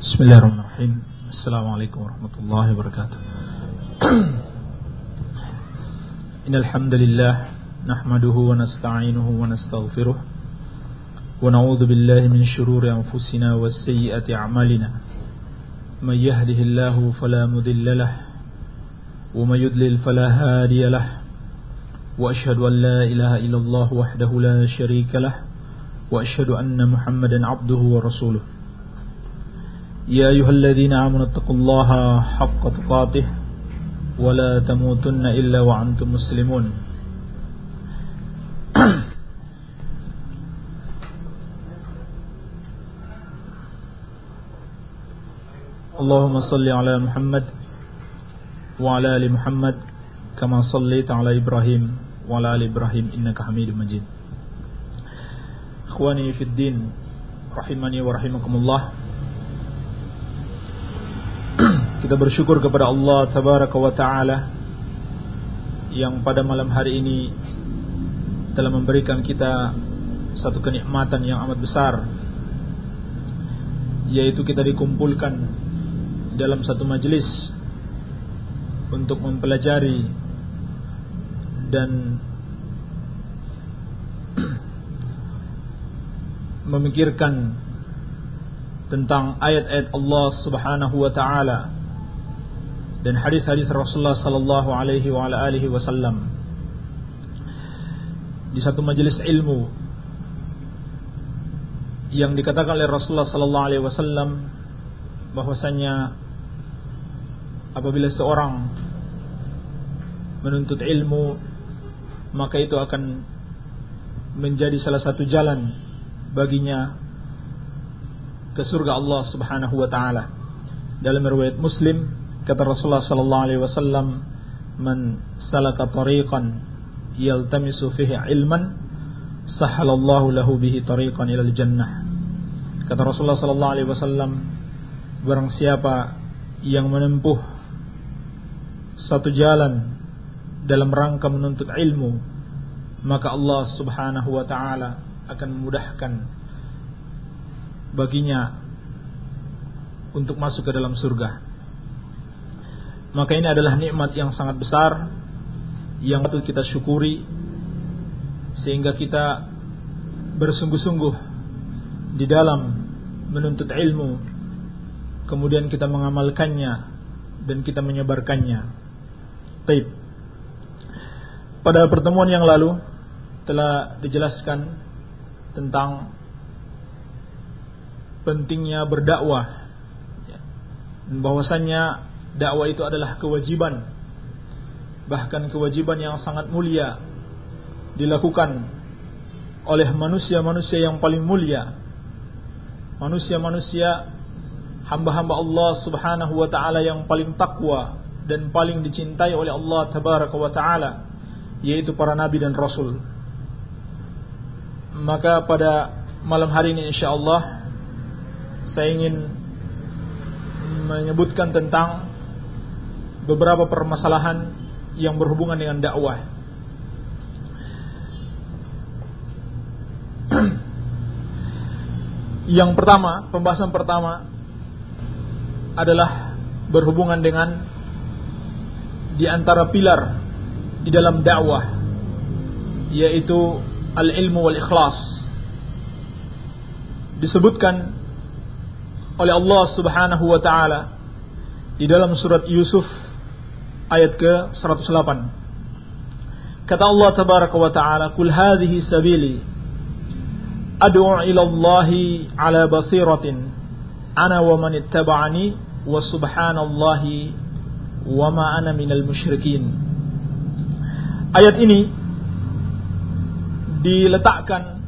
بسم الله الرحمن الرحيم السلام عليكم ورحمة الله وبركاته إن الحمد لله نحمده ونستعينه ونستغفره ونعوذ بالله من شرور أنفسنا والسيئة أعمالنا من يهده الله فلا مذل له ومن يضلل فلا هادي له وأشهد أن لا إله إلا الله وحده لا شريك له وأشهد أن محمدا عبده ورسوله يا أيها الذين آمنوا اتقوا الله حق تقاته ولا تموتن إلا وأنتم مسلمون. اللهم صل على محمد وعلى آل محمد كما صليت على إبراهيم وعلى آل إبراهيم إنك حميد مجيد. إخواني في الدين رحمني ورحمكم الله. Kita bersyukur kepada Allah Tabaraka wa Ta'ala Yang pada malam hari ini Telah memberikan kita Satu kenikmatan yang amat besar Yaitu kita dikumpulkan Dalam satu majelis Untuk mempelajari Dan Memikirkan Tentang ayat-ayat Allah subhanahu wa ta'ala dan hadis-hadis Rasulullah sallallahu alaihi wa ala alihi wasallam. Di satu majelis ilmu yang dikatakan oleh Rasulullah sallallahu alaihi wasallam bahwasanya apabila seorang menuntut ilmu maka itu akan menjadi salah satu jalan baginya ke surga Allah Subhanahu wa taala. Dalam riwayat Muslim Kata Rasulullah sallallahu alaihi wasallam, "Man salaka tariqan yaltamisu fihi ilman, sahalallahu lahu bihi tariqan ilal jannah." Kata Rasulullah sallallahu alaihi wasallam, barang siapa yang menempuh satu jalan dalam rangka menuntut ilmu, maka Allah Subhanahu wa taala akan memudahkan baginya untuk masuk ke dalam surga maka ini adalah nikmat yang sangat besar yang patut kita syukuri sehingga kita bersungguh-sungguh di dalam menuntut ilmu kemudian kita mengamalkannya dan kita menyebarkannya. Taib. Pada pertemuan yang lalu telah dijelaskan tentang pentingnya berdakwah dan bahwasannya dakwah itu adalah kewajiban. Bahkan kewajiban yang sangat mulia dilakukan oleh manusia-manusia yang paling mulia. Manusia-manusia hamba-hamba Allah Subhanahu wa taala yang paling takwa dan paling dicintai oleh Allah tabaraka wa taala yaitu para nabi dan rasul. Maka pada malam hari ini insyaallah saya ingin menyebutkan tentang beberapa permasalahan yang berhubungan dengan dakwah. yang pertama, pembahasan pertama adalah berhubungan dengan di antara pilar di dalam dakwah yaitu al-ilmu wal ikhlas. Disebutkan oleh Allah Subhanahu wa taala di dalam surat Yusuf ayat ke-108. Kata Allah tabaraka wa taala, "Qul hadhihi sabili ad'u ila Allah ala basiratin ana wa man ittaba'ani wa subhanallahi wa ma ana minal musyrikin." Ayat ini diletakkan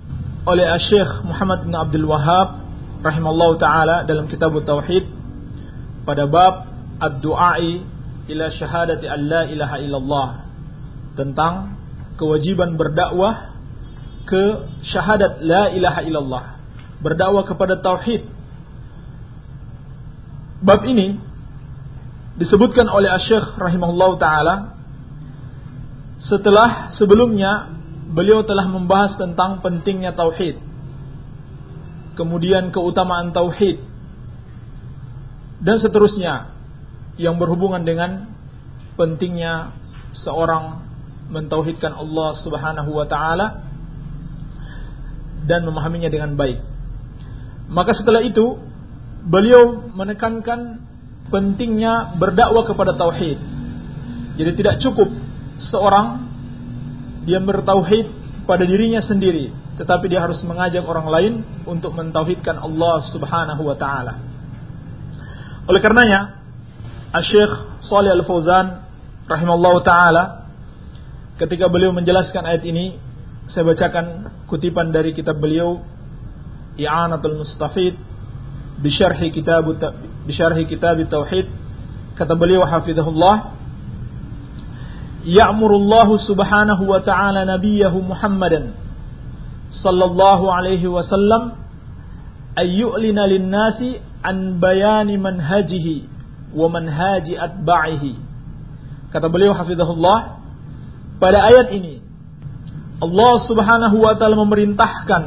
oleh Syekh Muhammad bin Abdul Wahab rahimallahu taala dalam kitab Tauhid pada bab ad-du'ai ila syahadati an la ilaha illallah. Tentang kewajiban berdakwah ke syahadat la ilaha illallah. Berdakwah kepada tauhid. Bab ini disebutkan oleh Asy-Syaikh rahimahullahu taala setelah sebelumnya beliau telah membahas tentang pentingnya tauhid. Kemudian keutamaan tauhid. Dan seterusnya yang berhubungan dengan pentingnya seorang mentauhidkan Allah Subhanahu wa taala dan memahaminya dengan baik. Maka setelah itu beliau menekankan pentingnya berdakwah kepada tauhid. Jadi tidak cukup seorang dia bertauhid pada dirinya sendiri, tetapi dia harus mengajak orang lain untuk mentauhidkan Allah Subhanahu wa taala. Oleh karenanya, Asy-Syaikh Shalih Al-Fauzan rahimallahu taala ketika beliau menjelaskan ayat ini, saya bacakan kutipan dari kitab beliau I'anatul Mustafid bisyarhi kitab bisyarhi kitab tauhid. Kata beliau hafizahullah ya'murullahu subhanahu wa ta'ala nabiyahu Muhammadan sallallahu alaihi wasallam ayyu'lina lin-nasi an bayani manhajihi wa manhaji atba'ihi kata beliau hafizahullah pada ayat ini Allah Subhanahu wa taala memerintahkan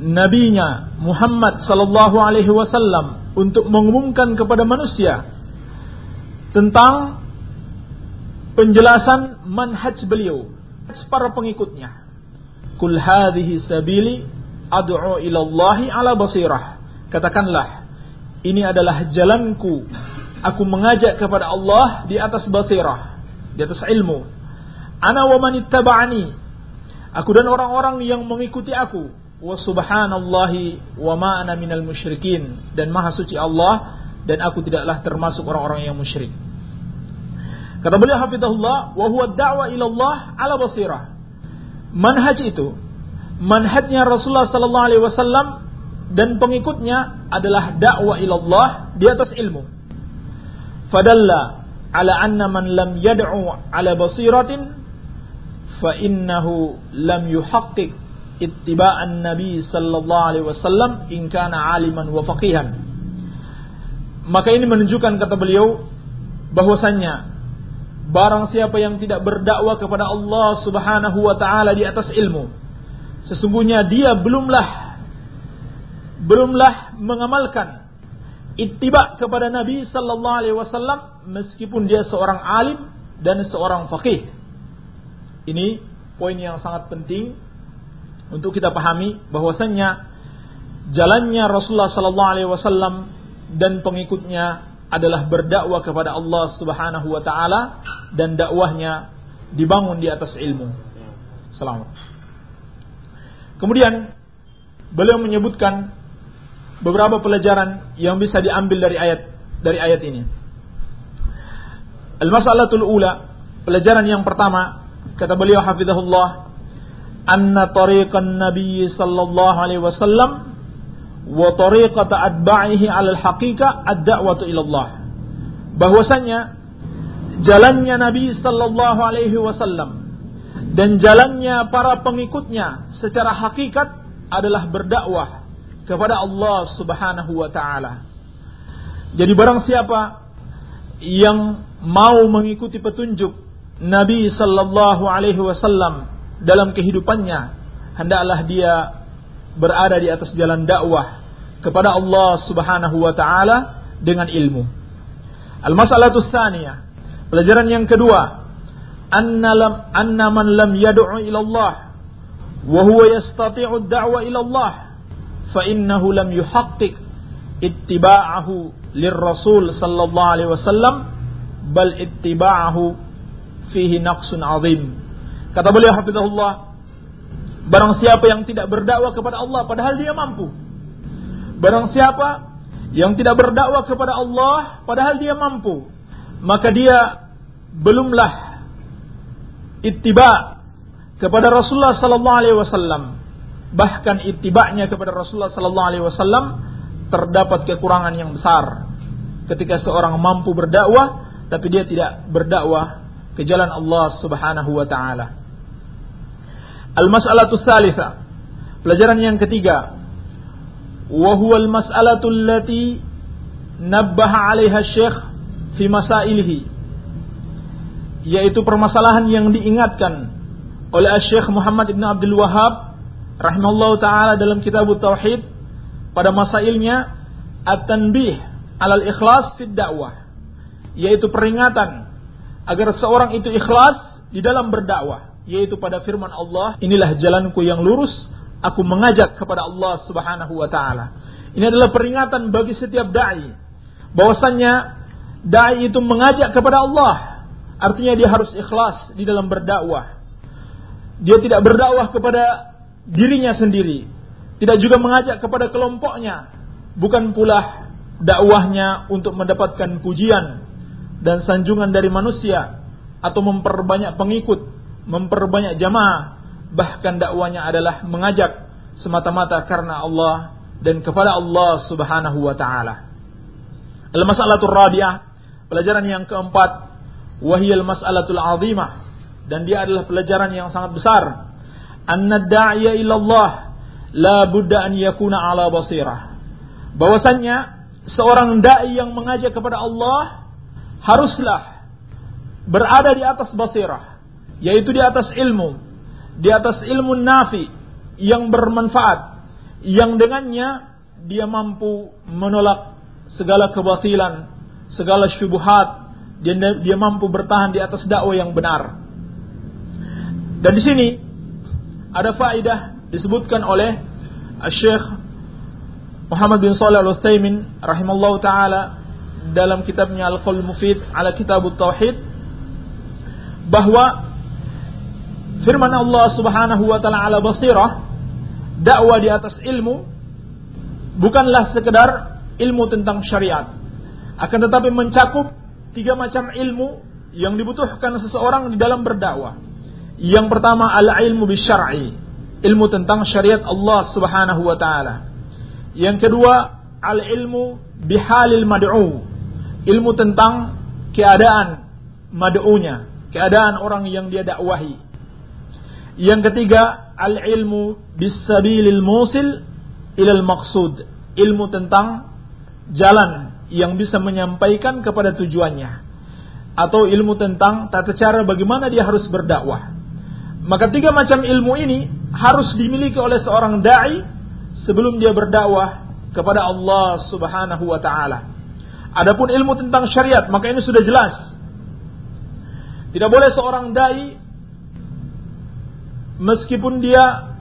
nabinya Muhammad sallallahu alaihi wasallam untuk mengumumkan kepada manusia tentang penjelasan manhaj beliau para pengikutnya. Kul hadhihi sabili ad'u ila Allah ala basirah. Katakanlah, ini adalah jalanku. Aku mengajak kepada Allah di atas basirah, di atas ilmu. Ana wa man. Aku dan orang-orang yang mengikuti aku. Wa subhanallahi wa ma ana minal musyrikin. Dan maha suci Allah dan aku tidaklah termasuk orang-orang yang musyrik. Kata beliau hafizahullah, wa huwa da'wa ila Allah ala basirah. Manhaj itu, manhajnya Rasulullah sallallahu alaihi wasallam dan pengikutnya adalah dakwah ila Allah di atas ilmu. Fadalla ala anna man lam yad'u ala basiratin fa innahu lam yuhaqqiq ittiba'an nabi sallallahu alaihi wasallam in kana aliman wa faqihan. Maka ini menunjukkan kata beliau bahwasannya Barang siapa yang tidak berdakwah kepada Allah Subhanahu wa taala di atas ilmu, sesungguhnya dia belumlah belumlah mengamalkan ittiba kepada Nabi sallallahu alaihi wasallam meskipun dia seorang alim dan seorang faqih. Ini poin yang sangat penting untuk kita pahami bahwasannya jalannya Rasulullah sallallahu alaihi wasallam dan pengikutnya adalah berdakwah kepada Allah Subhanahu wa taala dan dakwahnya dibangun di atas ilmu. Selamat. Kemudian beliau menyebutkan beberapa pelajaran yang bisa diambil dari ayat dari ayat ini. Al-mas'alatul ula, pelajaran yang pertama, kata beliau hafizahullah, anna tariqan nabiy sallallahu alaihi wasallam wa tariqata atba'ihi 'ala al-haqiqah ad-da'watu ila Allah. Bahwasanya jalannya Nabi sallallahu alaihi wasallam dan jalannya para pengikutnya secara hakikat adalah berdakwah kepada Allah Subhanahu wa taala. Jadi barang siapa yang mau mengikuti petunjuk Nabi sallallahu alaihi wasallam dalam kehidupannya, hendaklah dia berada di atas jalan dakwah kepada Allah Subhanahu wa taala dengan ilmu. Al-mas'alatu tsaniyah. Pelajaran yang kedua, anna lam man lam yad'u ila Allah wa huwa yastati'u ad-da'wa ila Allah fa innahu lam yuhaqqiq ittiba'ahu lirrasul sallallahu alaihi wasallam bal ittiba'ahu fihi naqsun 'azim. Kata beliau hafizahullah, Barang siapa yang tidak berdakwah kepada Allah padahal dia mampu. Barang siapa yang tidak berdakwah kepada Allah padahal dia mampu, maka dia belumlah ittiba kepada Rasulullah sallallahu alaihi wasallam. Bahkan ittibanya kepada Rasulullah sallallahu alaihi wasallam terdapat kekurangan yang besar. Ketika seorang mampu berdakwah tapi dia tidak berdakwah ke jalan Allah Subhanahu wa taala. Al-mas'alatu tsalitsa. Pelajaran yang ketiga. Wa huwa al-mas'alatu allati nabbaha 'alaiha Syekh fi masailihi. Yaitu permasalahan yang diingatkan oleh Syekh Muhammad Ibn Abdul Wahab rahimahullah taala dalam kitab Tauhid. Pada masailnya at-tanbih alal ikhlas fid dakwah, yaitu peringatan agar seorang itu ikhlas di dalam berdakwah, yaitu pada firman Allah, inilah jalanku yang lurus, aku mengajak kepada Allah Subhanahu wa taala. Ini adalah peringatan bagi setiap dai. Bahwasannya dai itu mengajak kepada Allah, artinya dia harus ikhlas di dalam berdakwah. Dia tidak berdakwah kepada dirinya sendiri, tidak juga mengajak kepada kelompoknya, bukan pula dakwahnya untuk mendapatkan pujian dan sanjungan dari manusia atau memperbanyak pengikut, memperbanyak jamaah, bahkan dakwanya adalah mengajak semata-mata karena Allah dan kepada Allah Subhanahu wa taala. Al-mas'alatul rabi'ah, pelajaran yang keempat, wahiyal mas'alatul 'azimah dan dia adalah pelajaran yang sangat besar. Anna da'iya ila Allah la budda an yakuna ala basirah. Bahwasannya seorang dai yang mengajak kepada Allah haruslah berada di atas basirah, yaitu di atas ilmu, di atas ilmu nafi yang bermanfaat, yang dengannya dia mampu menolak segala kebatilan, segala syubhat, dia, dia mampu bertahan di atas dakwah yang benar. Dan di sini ada faidah disebutkan oleh Syekh Muhammad bin Shalih Al-Utsaimin rahimallahu taala dalam kitabnya Al-Qaul Mufid ala Kitab Tauhid bahwa firman Allah Subhanahu wa taala ala basirah dakwah di atas ilmu bukanlah sekedar ilmu tentang syariat akan tetapi mencakup tiga macam ilmu yang dibutuhkan seseorang di dalam berdakwah. Yang pertama al-ilmu bisyar'i, ilmu tentang syariat Allah Subhanahu wa taala. Yang kedua, al-ilmu bihalil mad'u. Ilmu tentang keadaan mad'unya, keadaan orang yang dia dakwahi. Yang ketiga, al-ilmu bisabilil musil ilal maqsud. Ilmu tentang jalan yang bisa menyampaikan kepada tujuannya. Atau ilmu tentang tata cara bagaimana dia harus berdakwah. Maka tiga macam ilmu ini harus dimiliki oleh seorang dai sebelum dia berdakwah kepada Allah Subhanahu wa taala. Adapun ilmu tentang syariat, maka ini sudah jelas. Tidak boleh seorang dai meskipun dia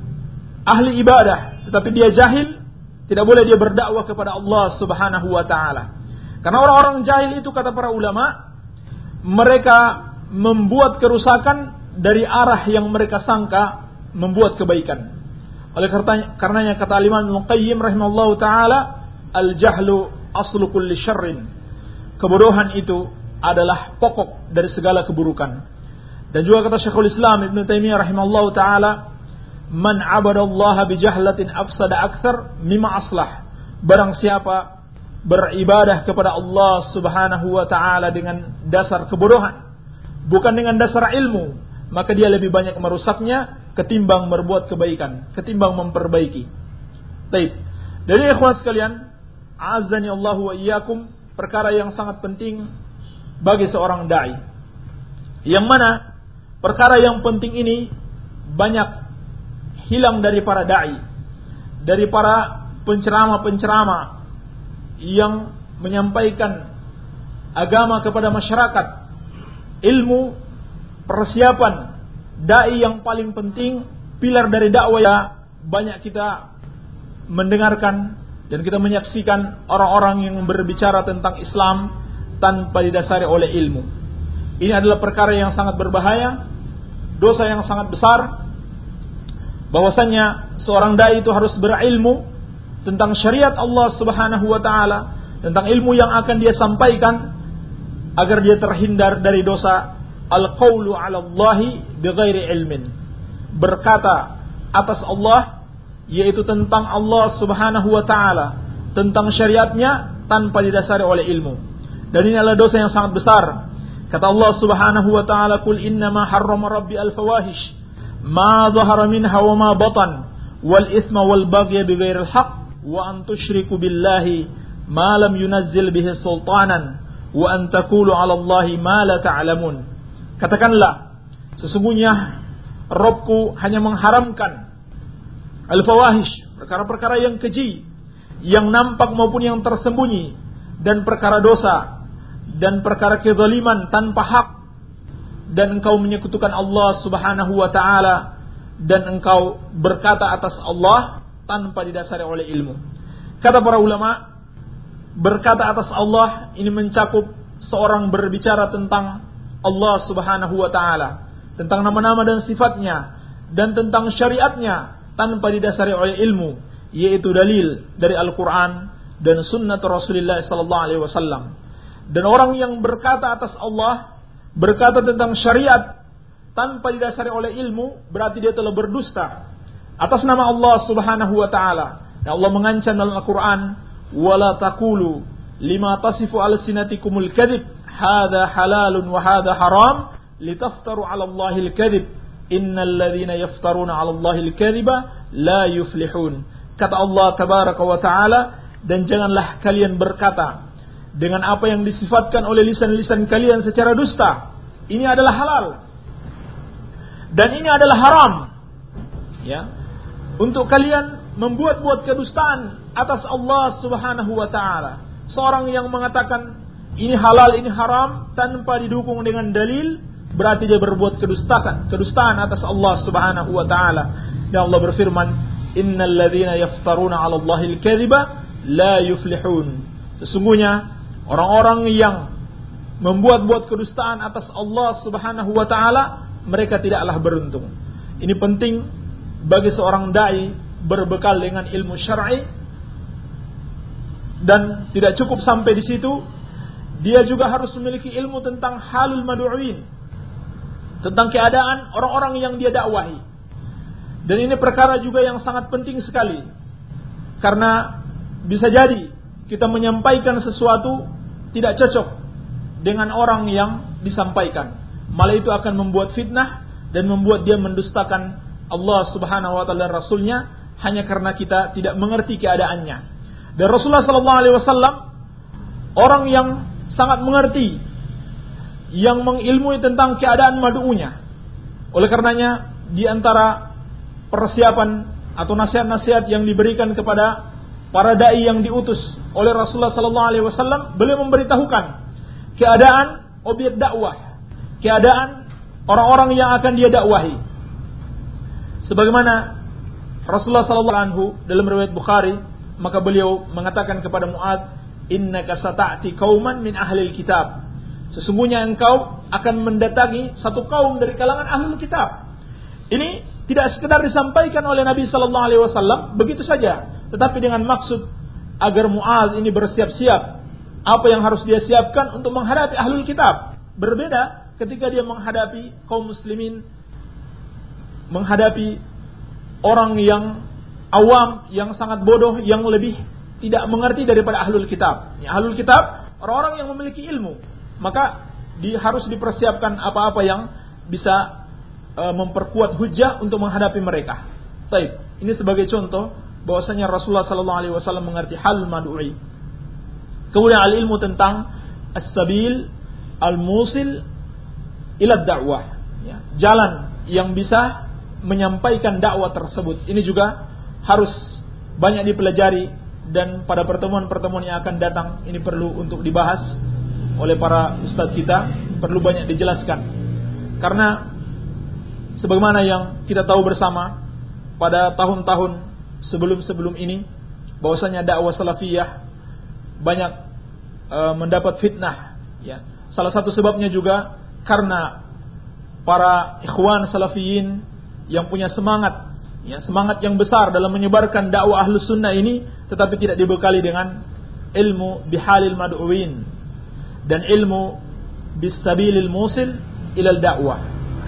ahli ibadah, tetapi dia jahil, tidak boleh dia berdakwah kepada Allah Subhanahu wa taala. Karena orang-orang jahil itu kata para ulama, mereka membuat kerusakan dari arah yang mereka sangka membuat kebaikan. Oleh karenanya kata Imam Al-Qayyim rahimahullah taala, al-jahlu aslu kulli syarrin. Kebodohan itu adalah pokok dari segala keburukan. Dan juga kata Syekhul Islam Ibn Taimiyah rahimahullah taala, man abadallaha bijahlatin afsada akthar mimma aslah. Barang siapa beribadah kepada Allah Subhanahu wa taala dengan dasar kebodohan, bukan dengan dasar ilmu, maka dia lebih banyak merusaknya ketimbang berbuat kebaikan, ketimbang memperbaiki. Baik. Dari ikhwan sekalian, azani Allah wa iyyakum, perkara yang sangat penting bagi seorang dai. Yang mana perkara yang penting ini banyak hilang dari para dai, dari para penceramah-penceramah yang menyampaikan agama kepada masyarakat, ilmu persiapan dai yang paling penting pilar dari dakwah ya banyak kita mendengarkan dan kita menyaksikan orang-orang yang berbicara tentang Islam tanpa didasari oleh ilmu. Ini adalah perkara yang sangat berbahaya, dosa yang sangat besar. Bahwasanya seorang dai itu harus berilmu tentang syariat Allah Subhanahu wa taala, tentang ilmu yang akan dia sampaikan agar dia terhindar dari dosa al-qawlu 'ala Allahi bighairi ilmin. Berkata atas Allah yaitu tentang Allah Subhanahu wa taala, tentang syariatnya tanpa didasari oleh ilmu. Dan ini adalah dosa yang sangat besar. Kata Allah Subhanahu wa taala, "Qul innama harrama rabbi al-fawahish ma dhahara minha wa ma batan wal ithma wal baghya bighairi al-haq wa an tusyriku billahi ma lam yunazzil bihi sultanan wa an taqulu 'ala Allahi ma la ta'lamun." Katakanlah, sesungguhnya Robku hanya mengharamkan al-fawahish, perkara-perkara yang keji, yang nampak maupun yang tersembunyi, dan perkara dosa dan perkara kezaliman tanpa hak dan engkau menyekutukan Allah Subhanahu wa taala dan engkau berkata atas Allah tanpa didasari oleh ilmu. Kata para ulama, berkata atas Allah ini mencakup seorang berbicara tentang Allah Subhanahu wa taala, tentang nama-nama dan sifatnya dan tentang syariatnya tanpa didasari oleh ilmu, yaitu dalil dari Al-Qur'an dan sunnah Rasulullah sallallahu alaihi wasallam. Dan orang yang berkata atas Allah, berkata tentang syariat tanpa didasari oleh ilmu, berarti dia telah berdusta atas nama Allah Subhanahu wa taala. Dan Allah mengancam dalam Al-Qur'an, "Wala taqulu lima tasifu alsinatikumul kadhib, hadha halalun wa hadha haram, litaftaru 'ala Allahil kadhib. Innal ladzina yaftaruna 'ala Allahil kadhiba la yuflihun." Kata Allah tabaraka wa taala, dan janganlah kalian berkata dengan apa yang disifatkan oleh lisan-lisan kalian secara dusta. Ini adalah halal. Dan ini adalah haram. Ya. Untuk kalian membuat-buat kedustaan atas Allah Subhanahu wa taala. Seorang yang mengatakan ini halal, ini haram tanpa didukung dengan dalil, berarti dia berbuat kedustaan, kedustaan atas Allah Subhanahu wa taala. Ya Allah berfirman, "Innal ladzina yaftaruna 'ala Allahil kadhiba la yuflihun. Sesungguhnya orang-orang yang membuat-buat kedustaan atas Allah Subhanahu wa taala, mereka tidaklah beruntung. Ini penting bagi seorang dai berbekal dengan ilmu syar'i dan tidak cukup sampai di situ, dia juga harus memiliki ilmu tentang halul madu'in, tentang keadaan orang-orang yang dia dakwahi. Dan ini perkara juga yang sangat penting sekali. Karena bisa jadi kita menyampaikan sesuatu tidak cocok dengan orang yang disampaikan. Malah itu akan membuat fitnah dan membuat dia mendustakan Allah Subhanahu wa taala rasulnya hanya karena kita tidak mengerti keadaannya. Dan Rasulullah wasallam orang yang sangat mengerti yang mengilmui tentang keadaan madu'unya. Oleh karenanya di antara persiapan atau nasihat-nasihat yang diberikan kepada para dai yang diutus oleh Rasulullah sallallahu alaihi wasallam beliau memberitahukan keadaan objek dakwah, keadaan orang-orang yang akan dia dakwahi. Sebagaimana Rasulullah sallallahu alaihi dalam riwayat Bukhari, maka beliau mengatakan kepada Muad, "Innaka sata'ti kauman min ahli kitab." Sesungguhnya engkau akan mendatangi satu kaum dari kalangan ahli kitab. Ini tidak sekedar disampaikan oleh Nabi Sallallahu Alaihi Wasallam begitu saja, tetapi dengan maksud agar Muaz ini bersiap-siap apa yang harus dia siapkan untuk menghadapi ahlul kitab. Berbeda ketika dia menghadapi kaum muslimin, menghadapi orang yang awam, yang sangat bodoh, yang lebih tidak mengerti daripada ahlul kitab. Ya, ahlul kitab orang-orang yang memiliki ilmu, maka di, harus dipersiapkan apa-apa yang bisa e, memperkuat hujah untuk menghadapi mereka. Baik, ini sebagai contoh bahwasanya Rasulullah sallallahu alaihi wasallam mengerti hal mad'ui. Kemudian al ilmu tentang as-sabil al-musil ila dakwah, ya, jalan yang bisa menyampaikan dakwah tersebut. Ini juga harus banyak dipelajari dan pada pertemuan-pertemuan yang akan datang ini perlu untuk dibahas oleh para ustadz kita, perlu banyak dijelaskan. Karena sebagaimana yang kita tahu bersama pada tahun-tahun sebelum-sebelum ini bahwasanya dakwah salafiyah banyak e, mendapat fitnah ya. Salah satu sebabnya juga karena para ikhwan salafiyin yang punya semangat ya, semangat yang besar dalam menyebarkan dakwah ahlus sunnah ini tetapi tidak dibekali dengan ilmu bihalil mad'uin dan ilmu bisabilil musil ilal dakwah.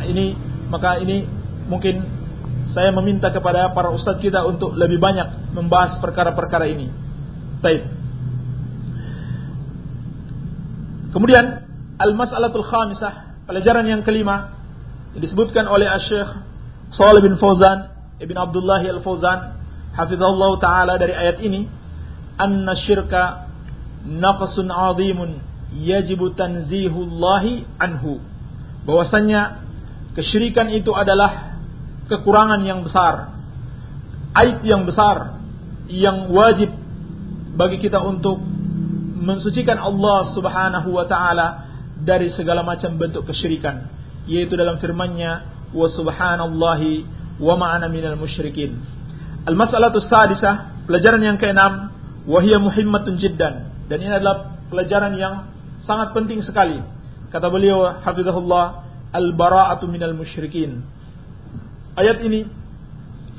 Ini maka ini mungkin saya meminta kepada para ustadz kita untuk lebih banyak membahas perkara-perkara ini. Taib. Kemudian al-mas'alatul khamisah, pelajaran yang kelima disebutkan oleh Syekh Shalih bin Fauzan Ibn Abdullah Al-Fauzan hafizahullah taala dari ayat ini anna syirka naqsun 'azimun yajibu tanzihullahi anhu. Bahwasanya kesyirikan itu adalah kekurangan yang besar, aib yang besar yang wajib bagi kita untuk mensucikan Allah Subhanahu wa taala dari segala macam bentuk kesyirikan yaitu dalam firman-Nya wa subhanallahi wa ma'ana minal musyrikin. Al-mas'alatu sadisah, pelajaran yang keenam, wahia muhimmatun jiddan. Dan ini adalah pelajaran yang sangat penting sekali. Kata beliau, hafizahullah, al-bara'atu minal musyrikin. Ayat ini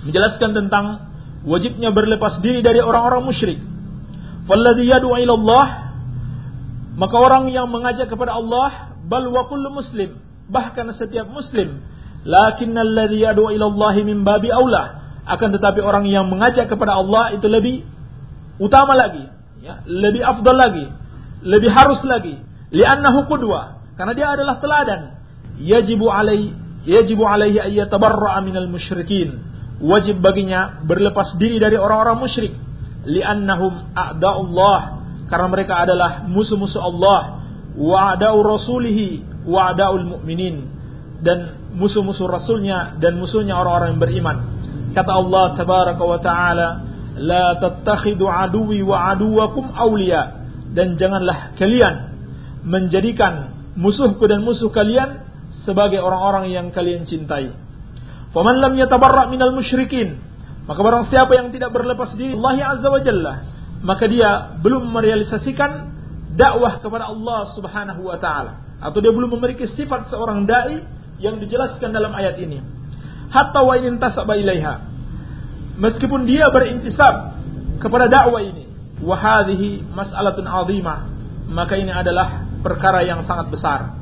menjelaskan tentang wajibnya berlepas diri dari orang-orang musyrik. Falladhi yad'u ila Allah maka orang yang mengajak kepada Allah bal wa kullu muslim bahkan setiap muslim lakinnal ladzi yad'u ila Allah min babi aula akan tetapi orang yang mengajak kepada Allah itu lebih utama lagi. Ya lebih afdal lagi. Lebih harus lagi. Li'annahu qudwa. Karena dia adalah teladan. Yajibu alai yajibu alaihi ay yatabarra'a minal musyrikin. Wajib baginya berlepas diri dari orang-orang musyrik. Li'annahum a'da'ullah karena mereka adalah musuh-musuh Allah. Wa a'da'u rasulihi wa a'da'ul mu'minin dan musuh-musuh rasulnya dan musuhnya orang-orang yang beriman. Kata Allah tabaraka wa taala la tattakhidu aduwi wa aduwakum awliya. Dan janganlah kalian menjadikan musuhku dan musuh kalian sebagai orang-orang yang kalian cintai. Faman lam yatabarra minal musyrikin maka barang siapa yang tidak berlepas diri Allah Azza wa Jalla maka dia belum merealisasikan dakwah kepada Allah Subhanahu wa taala. Atau dia belum memiliki sifat seorang dai yang dijelaskan dalam ayat ini. Hatta wa in ilaiha. Meskipun dia berintisab kepada dakwah ini wa hadhihi mas'alatun 'azimah maka ini adalah perkara yang sangat besar.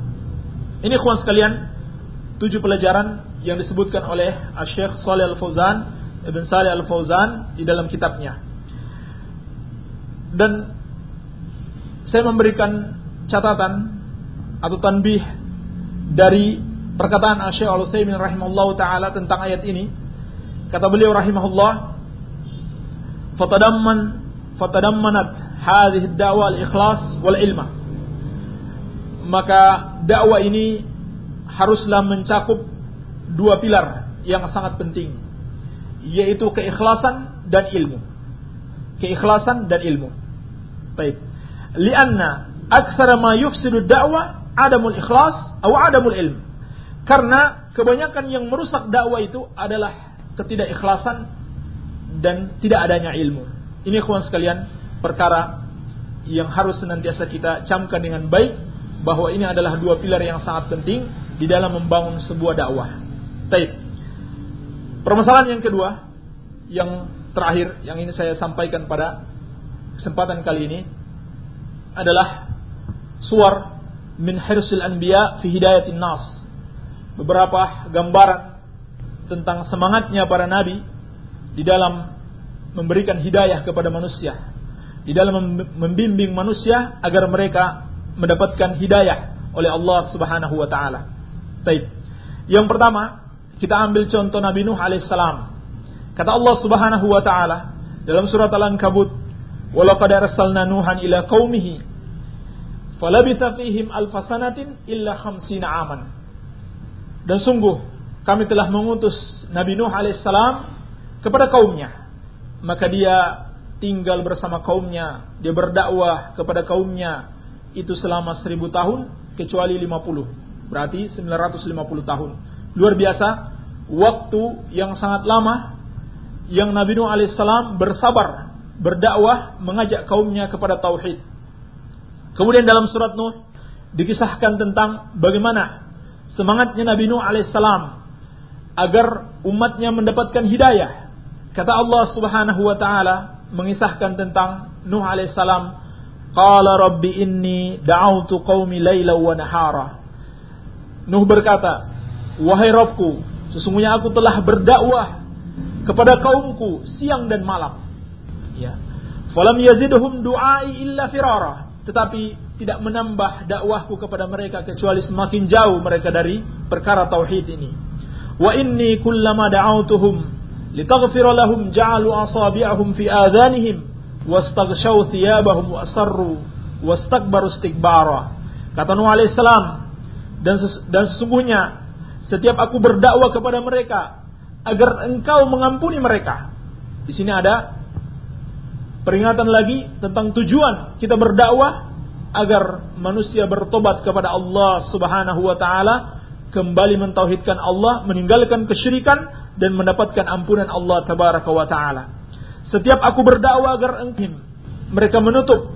Ini kawan sekalian tujuh pelajaran yang disebutkan oleh Syekh Shalih Al-Fauzan Ibn Salih Al-Fauzan di dalam kitabnya. Dan saya memberikan catatan atau tanbih dari perkataan Syekh Al-Utsaimin rahimallahu taala tentang ayat ini Kata beliau rahimahullah, fatadamman fatadammanat hadhihi ad-da'wa al-ikhlas wal ilma. Maka dakwah ini haruslah mencakup dua pilar yang sangat penting, yaitu keikhlasan dan ilmu. Keikhlasan dan ilmu. Baik. Lianna aktsara ma yufsidu dakwah adamul ikhlas atau adamul ilm. Karena kebanyakan yang merusak dakwah itu adalah ketidakikhlasan dan tidak adanya ilmu. Ini kawan sekalian perkara yang harus senantiasa kita camkan dengan baik bahwa ini adalah dua pilar yang sangat penting di dalam membangun sebuah dakwah. Taib. Permasalahan yang kedua yang terakhir yang ini saya sampaikan pada kesempatan kali ini adalah suar min hirsil anbiya fi hidayatin nas. Beberapa gambaran tentang semangatnya para nabi di dalam memberikan hidayah kepada manusia, di dalam membimbing manusia agar mereka mendapatkan hidayah oleh Allah Subhanahu wa taala. Baik. Yang pertama, kita ambil contoh Nabi Nuh alaihissalam. Kata Allah Subhanahu wa taala dalam surat Al-Ankabut, "Wa laqad arsalna Nuhan ila qaumihi falabitha fihim alfasanatin illa khamsina aman." Dan sungguh kami telah mengutus Nabi Nuh alaihissalam kepada kaumnya. Maka dia tinggal bersama kaumnya, dia berdakwah kepada kaumnya itu selama seribu tahun kecuali 50. Berarti 950 tahun. Luar biasa, waktu yang sangat lama yang Nabi Nuh alaihissalam bersabar, berdakwah, mengajak kaumnya kepada tauhid. Kemudian dalam surat Nuh dikisahkan tentang bagaimana semangatnya Nabi Nuh alaihissalam agar umatnya mendapatkan hidayah. Kata Allah Subhanahu wa taala mengisahkan tentang Nuh alaihissalam, "Qala rabbi inni da'awtu qaumi laila wa nahara." Nuh berkata, "Wahai Rabbku, sesungguhnya aku telah berdakwah kepada kaumku siang dan malam." Ya. Falam yazidhum du'ai illa firara. Tetapi tidak menambah dakwahku kepada mereka kecuali semakin jauh mereka dari perkara tauhid ini. Wa inni kullama da'awtuhum litaghfira lahum ja'alu asabi'ahum fi adhanihim wastaghshaw thiyabahum wa asarru wastakbaru istikbara. Kata Nuh alaihissalam dan dan sesungguhnya setiap aku berdakwah kepada mereka agar engkau mengampuni mereka. Di sini ada peringatan lagi tentang tujuan kita berdakwah agar manusia bertobat kepada Allah Subhanahu wa taala, kembali mentauhidkan Allah, meninggalkan kesyirikan dan mendapatkan ampunan Allah tabaraka wa taala. Setiap aku berdakwah agar engkim, mereka menutup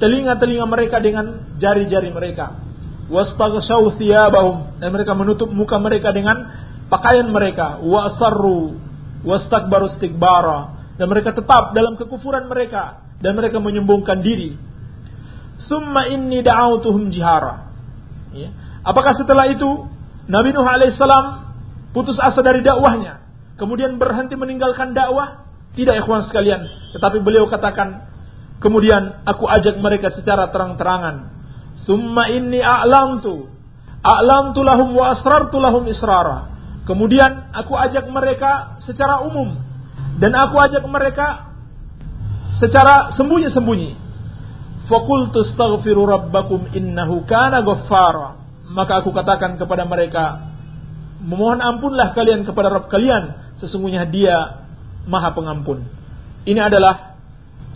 telinga-telinga mereka dengan jari-jari mereka. Wastaghshaw thiyabahum dan mereka menutup muka mereka dengan pakaian mereka. Wa asarru wastakbaru istikbara dan mereka tetap dalam kekufuran mereka dan mereka menyembungkan diri Summa inni da'autuhum jihara. Ya. Apakah setelah itu Nabi Nuh alaihissalam putus asa dari dakwahnya, kemudian berhenti meninggalkan dakwah? Tidak ikhwan sekalian, tetapi beliau katakan, kemudian aku ajak mereka secara terang-terangan. Summa inni a'lamtu a'lamtu lahum wa asrartu lahum israra. Kemudian aku ajak mereka secara umum dan aku ajak mereka secara sembunyi-sembunyi. Fakultu astaghfiru rabbakum innahu kana ghaffara. Maka aku katakan kepada mereka, memohon ampunlah kalian kepada Rabb kalian, sesungguhnya Dia Maha Pengampun. Ini adalah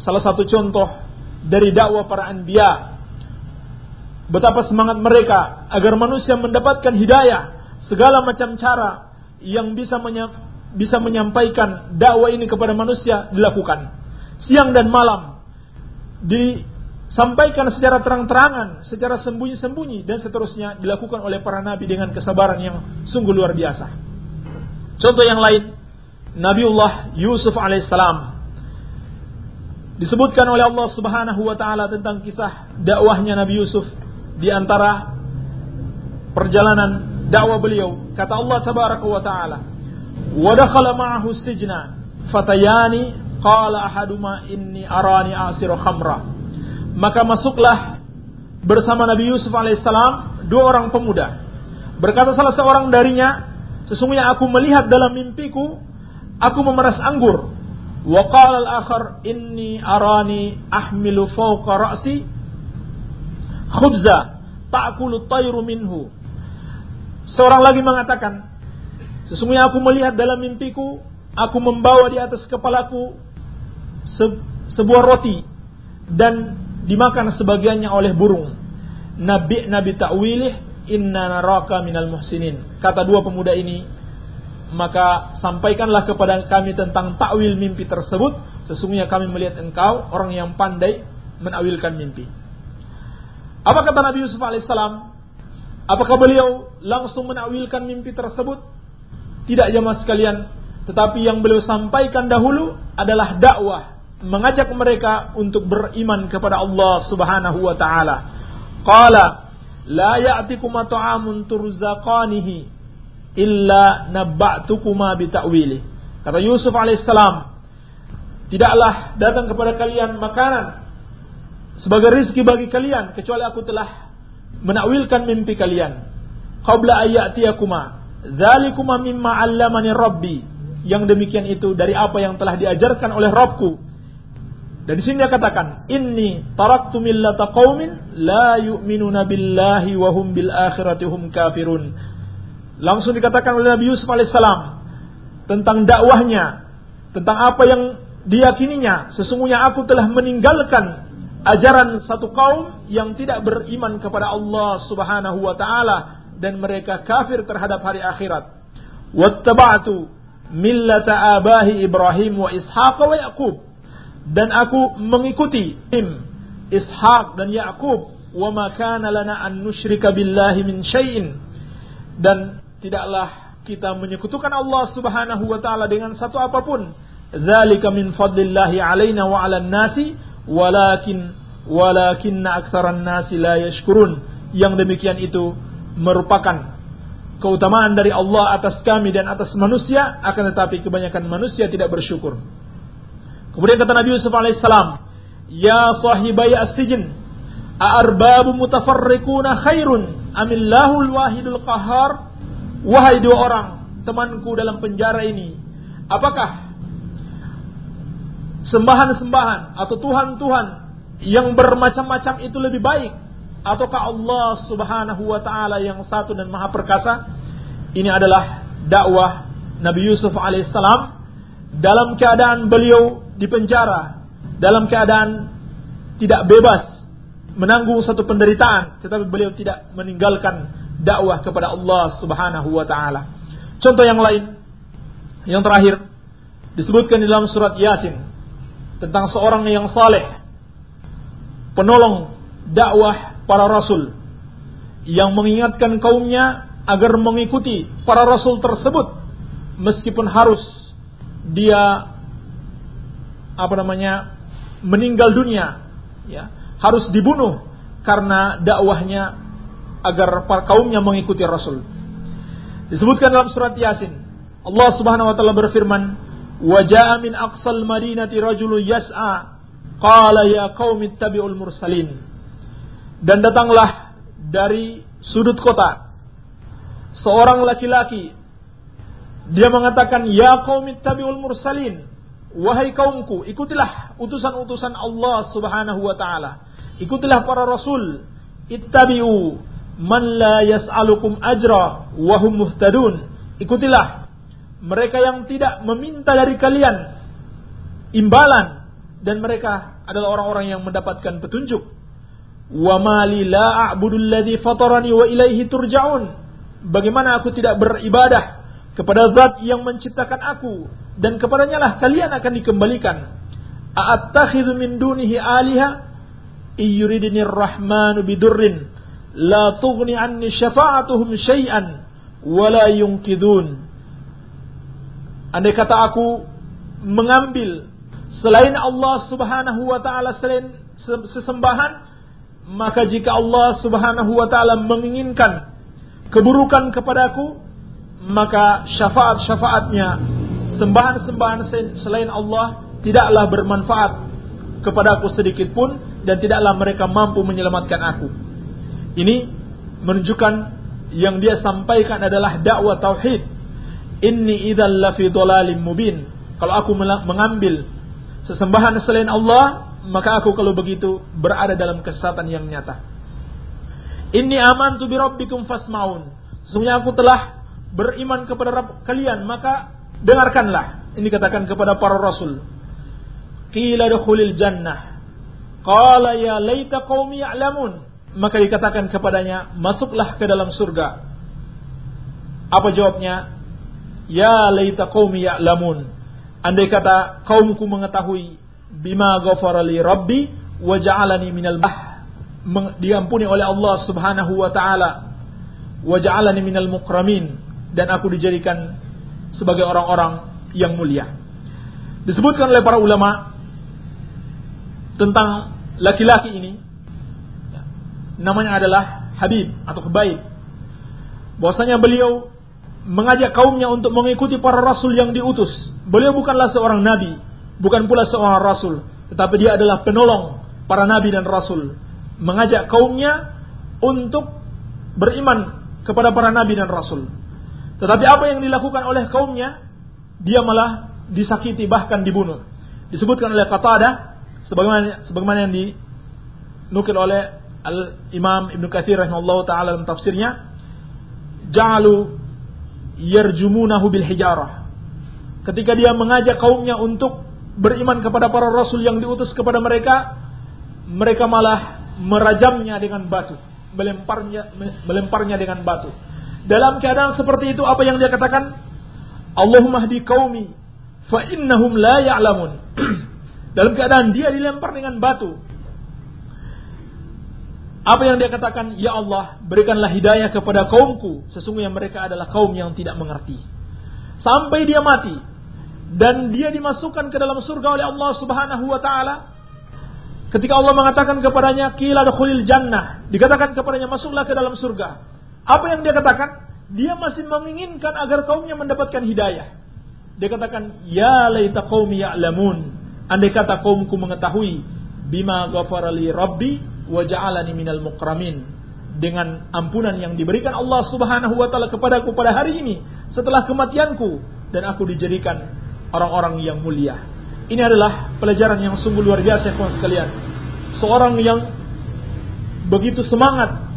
salah satu contoh dari dakwah para anbiya. Betapa semangat mereka agar manusia mendapatkan hidayah, segala macam cara yang bisa bisa menyampaikan dakwah ini kepada manusia dilakukan. Siang dan malam di sampaikan secara terang-terangan, secara sembunyi-sembunyi dan seterusnya dilakukan oleh para nabi dengan kesabaran yang sungguh luar biasa. Contoh yang lain, Nabiullah Yusuf alaihissalam disebutkan oleh Allah Subhanahu wa taala tentang kisah dakwahnya Nabi Yusuf di antara perjalanan dakwah beliau. Kata Allah tabaraka wa taala, "Wa dakhala ma'ahu sijna fatayani qala ahaduma inni arani asiru khamra." Maka masuklah bersama Nabi Yusuf alaihissalam dua orang pemuda. Berkata salah seorang darinya, sesungguhnya aku melihat dalam mimpiku aku memeras anggur. Wa qala al-akhar inni arani ahmilu fawqa ra'si khubza ta'kulu tayru minhu. Seorang lagi mengatakan, sesungguhnya aku melihat dalam mimpiku aku membawa di atas kepalaku se sebuah roti dan dimakan sebagiannya oleh burung. Nabi Nabi ta'wilih inna naraka minal muhsinin. Kata dua pemuda ini, maka sampaikanlah kepada kami tentang takwil mimpi tersebut. Sesungguhnya kami melihat engkau orang yang pandai menawilkan mimpi. Apa kata Nabi Yusuf alaihissalam? Apakah beliau langsung menawilkan mimpi tersebut? Tidak jamaah sekalian, tetapi yang beliau sampaikan dahulu adalah dakwah mengajak mereka untuk beriman kepada Allah Subhanahu wa taala. Qala la ya'tikuma ta'amun turzaqanihi illa nabba'tukuma bita'wili. Kata Yusuf alaihissalam, tidaklah datang kepada kalian makanan sebagai rizki bagi kalian kecuali aku telah menakwilkan mimpi kalian. Qabla ayyatiyakuma dzalikuma mimma 'allamani rabbi. Yang demikian itu dari apa yang telah diajarkan oleh Rabbku dan di sini dia katakan, "Inni taraktu millata qaumin la yu'minuna billahi wa hum bil akhirati hum kafirun." Langsung dikatakan oleh Nabi Yusuf alaihissalam tentang dakwahnya, tentang apa yang diyakininya. Sesungguhnya aku telah meninggalkan ajaran satu kaum yang tidak beriman kepada Allah Subhanahu wa taala dan mereka kafir terhadap hari akhirat. Wattaba'tu millata abahi Ibrahim wa Ishaq wa Yaqub dan aku mengikuti Im, Ishak dan Yakub wa ma kana lana an nusyrika billahi min syai'in. Dan tidaklah kita menyekutukan Allah Subhanahu wa taala dengan satu apa pun. Dzalika min fadlillahi alaina wa 'alan nasi. Walakin walakinna aktsaran nasi la yashkurun. Yang demikian itu merupakan keutamaan dari Allah atas kami dan atas manusia. Akan tetapi kebanyakan manusia tidak bersyukur Kemudian kata Nabi Yusuf alaihissalam, Ya sahibai as-sijin, A'arbabu mutafarriquna khairun amillahul wahidul qahar. Wahai dua orang, temanku dalam penjara ini, apakah sembahan-sembahan atau Tuhan-Tuhan yang bermacam-macam itu lebih baik ataukah Allah Subhanahu wa taala yang satu dan maha perkasa? Ini adalah dakwah Nabi Yusuf alaihissalam dalam keadaan beliau di penjara dalam keadaan tidak bebas menanggung satu penderitaan, tetapi beliau tidak meninggalkan dakwah kepada Allah Subhanahu wa taala. Contoh yang lain, yang terakhir disebutkan di dalam surat Yasin tentang seorang yang saleh, penolong dakwah para rasul yang mengingatkan kaumnya agar mengikuti para rasul tersebut meskipun harus dia apa namanya meninggal dunia ya harus dibunuh karena dakwahnya agar para kaumnya mengikuti rasul. Disebutkan dalam surat yasin Allah Subhanahu wa taala berfirman wa jaa min aqsal madinati rajulun yas'a. Qala ya qaumi ittabi'ul mursalin. Dan datanglah dari sudut kota seorang laki-laki dia mengatakan ya kaum ittabi'ul mursalin. Wahai kaumku ikutilah utusan-utusan Allah Subhanahu wa taala. Ikutilah para rasul. Ittabi'u man la yas'alukum ajra wa hum muhtadun. Ikutilah mereka yang tidak meminta dari kalian imbalan dan mereka adalah orang-orang yang mendapatkan petunjuk. Wa mali la a'budu alladhi fatarani wa ilaihi turja'un. Bagaimana aku tidak beribadah kepada zat yang menciptakan aku dan kepadanya lah kalian akan dikembalikan. A'attakhidhu min dunihi aliha? Iyuridini rahmanu bidurrin. La tughni anni syafa'atuhum syai'an wa la andai kata aku mengambil selain Allah Subhanahu wa taala selain sesembahan maka jika Allah Subhanahu wa taala menginginkan keburukan kepadaku maka syafaat-syafaatnya sembahan-sembahan selain Allah tidaklah bermanfaat kepadaku sedikit pun dan tidaklah mereka mampu menyelamatkan aku. Ini menunjukkan yang dia sampaikan adalah dakwah tauhid. Inni idzal lafi dhalalim mubin. Kalau aku mengambil sesembahan selain Allah, maka aku kalau begitu berada dalam kesesatan yang nyata. Ini aman tu bi rabbikum fasmaun. Sesungguhnya aku telah beriman kepada Rabb kalian, maka dengarkanlah. Ini katakan kepada para rasul. Qila dukhulil jannah. Qala ya laita qaumi ya'lamun. Maka dikatakan kepadanya, masuklah ke dalam surga. Apa jawabnya? Ya laita qaumi ya'lamun. Andai kata kaumku mengetahui bima ghafara li rabbi wa ja'alani minal bah diampuni oleh Allah Subhanahu wa taala wa ja'alani minal mukramin dan aku dijadikan sebagai orang-orang yang mulia. Disebutkan oleh para ulama tentang laki-laki ini namanya adalah Habib atau Khabaib. Bahwasanya beliau mengajak kaumnya untuk mengikuti para rasul yang diutus. Beliau bukanlah seorang nabi, bukan pula seorang rasul, tetapi dia adalah penolong para nabi dan rasul, mengajak kaumnya untuk beriman kepada para nabi dan rasul. Tetapi apa yang dilakukan oleh kaumnya, dia malah disakiti bahkan dibunuh. Disebutkan oleh Qatadah sebagaimana sebagaimana yang dinukil oleh Al Imam Ibnu Katsir rahimahullah taala dalam tafsirnya, ja'alu yarjumunahu bil hijarah. Ketika dia mengajak kaumnya untuk beriman kepada para rasul yang diutus kepada mereka, mereka malah merajamnya dengan batu, melemparnya melemparnya dengan batu. Dalam keadaan seperti itu apa yang dia katakan? Allahumma hdi qaumi fa innahum la ya'lamun. Dalam keadaan dia dilempar dengan batu. Apa yang dia katakan? Ya Allah, berikanlah hidayah kepada kaumku. Sesungguhnya mereka adalah kaum yang tidak mengerti. Sampai dia mati, dan dia dimasukkan ke dalam surga oleh Allah Subhanahu wa taala. Ketika Allah mengatakan kepadanya, "Qila dukhulil jannah." Dikatakan kepadanya, "Masuklah ke dalam surga." Apa yang dia katakan? Dia masih menginginkan agar kaumnya mendapatkan hidayah. Dia katakan, "Ya laita qaumi ya'lamun." Andai kata kaumku mengetahui bima ghafara li rabbi wa ja'alani minal mukramin dengan ampunan yang diberikan Allah Subhanahu wa taala kepadaku pada hari ini setelah kematianku dan aku dijadikan orang-orang yang mulia. Ini adalah pelajaran yang sungguh luar biasa kawan sekalian. Seorang yang begitu semangat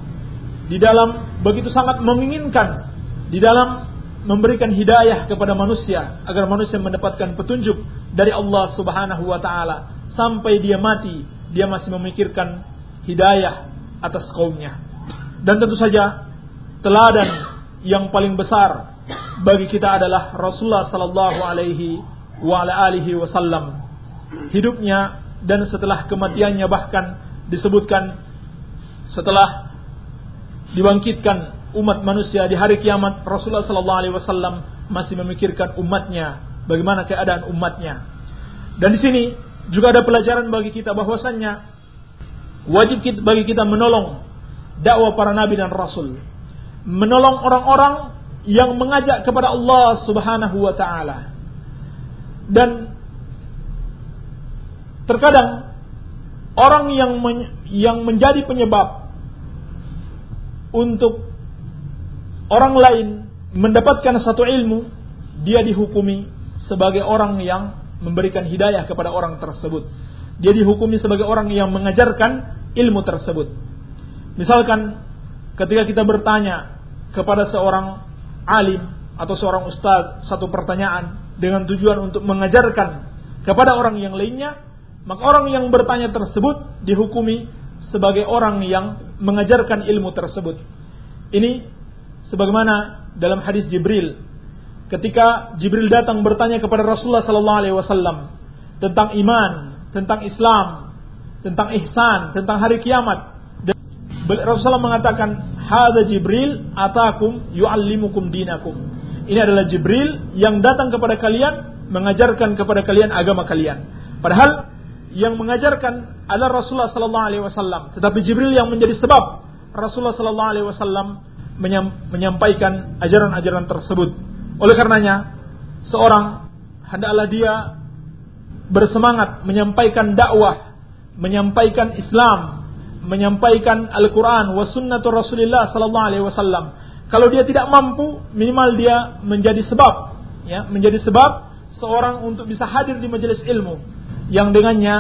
di dalam begitu sangat menginginkan di dalam memberikan hidayah kepada manusia agar manusia mendapatkan petunjuk dari Allah Subhanahu wa taala sampai dia mati dia masih memikirkan hidayah atas kaumnya. Dan tentu saja teladan yang paling besar bagi kita adalah Rasulullah sallallahu alaihi wa ala alihi wasallam. Hidupnya dan setelah kematiannya bahkan disebutkan setelah dibangkitkan umat manusia di hari kiamat Rasulullah sallallahu alaihi wasallam masih memikirkan umatnya, bagaimana keadaan umatnya. Dan di sini juga ada pelajaran bagi kita bahwasannya wajib bagi kita menolong dakwah para nabi dan rasul. Menolong orang-orang yang mengajak kepada Allah Subhanahu wa taala. Dan terkadang orang yang men, yang menjadi penyebab untuk orang lain mendapatkan satu ilmu, dia dihukumi sebagai orang yang memberikan hidayah kepada orang tersebut. Dia dihukumi sebagai orang yang mengajarkan ilmu tersebut. Misalkan ketika kita bertanya kepada seorang alim atau seorang ustaz satu pertanyaan dengan tujuan untuk mengajarkan kepada orang yang lainnya, maka orang yang bertanya tersebut dihukumi sebagai orang yang mengajarkan ilmu tersebut. Ini sebagaimana dalam hadis Jibril ketika Jibril datang bertanya kepada Rasulullah sallallahu alaihi wasallam tentang iman, tentang Islam, tentang ihsan, tentang hari kiamat. Rasulullah mengatakan, "Hadza Jibril atakum yuallimukum dinakum." Ini adalah Jibril yang datang kepada kalian mengajarkan kepada kalian agama kalian. Padahal yang mengajarkan adalah Rasulullah sallallahu alaihi wasallam, tetapi Jibril yang menjadi sebab Rasulullah sallallahu alaihi wasallam menyampaikan ajaran-ajaran tersebut. Oleh karenanya, seorang hendaklah dia bersemangat menyampaikan dakwah, menyampaikan Islam, menyampaikan Al-Quran, wa Rasulullah sallallahu alaihi wasallam. Kalau dia tidak mampu, minimal dia menjadi sebab, ya, menjadi sebab seorang untuk bisa hadir di majelis ilmu yang dengannya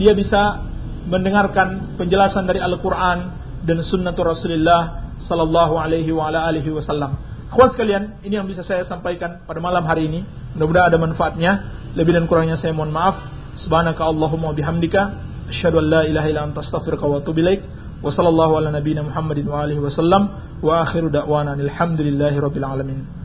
dia bisa mendengarkan penjelasan dari Al-Quran dan sunnatu Rasulullah sallallahu alaihi wasallam. Kawan sekalian, ini yang bisa saya sampaikan pada malam hari ini. Mudah-mudahan ada manfaatnya. Lebih dan kurangnya saya mohon maaf. Subhanaka Allahumma bihamdika asyhadu an la ilaha illa anta astaghfiruka wa atubu ilaik. Wa sallallahu ala nabiyyina Muhammadin wa alihi wasallam wa akhiru da'wana alhamdulillahi rabbil alamin.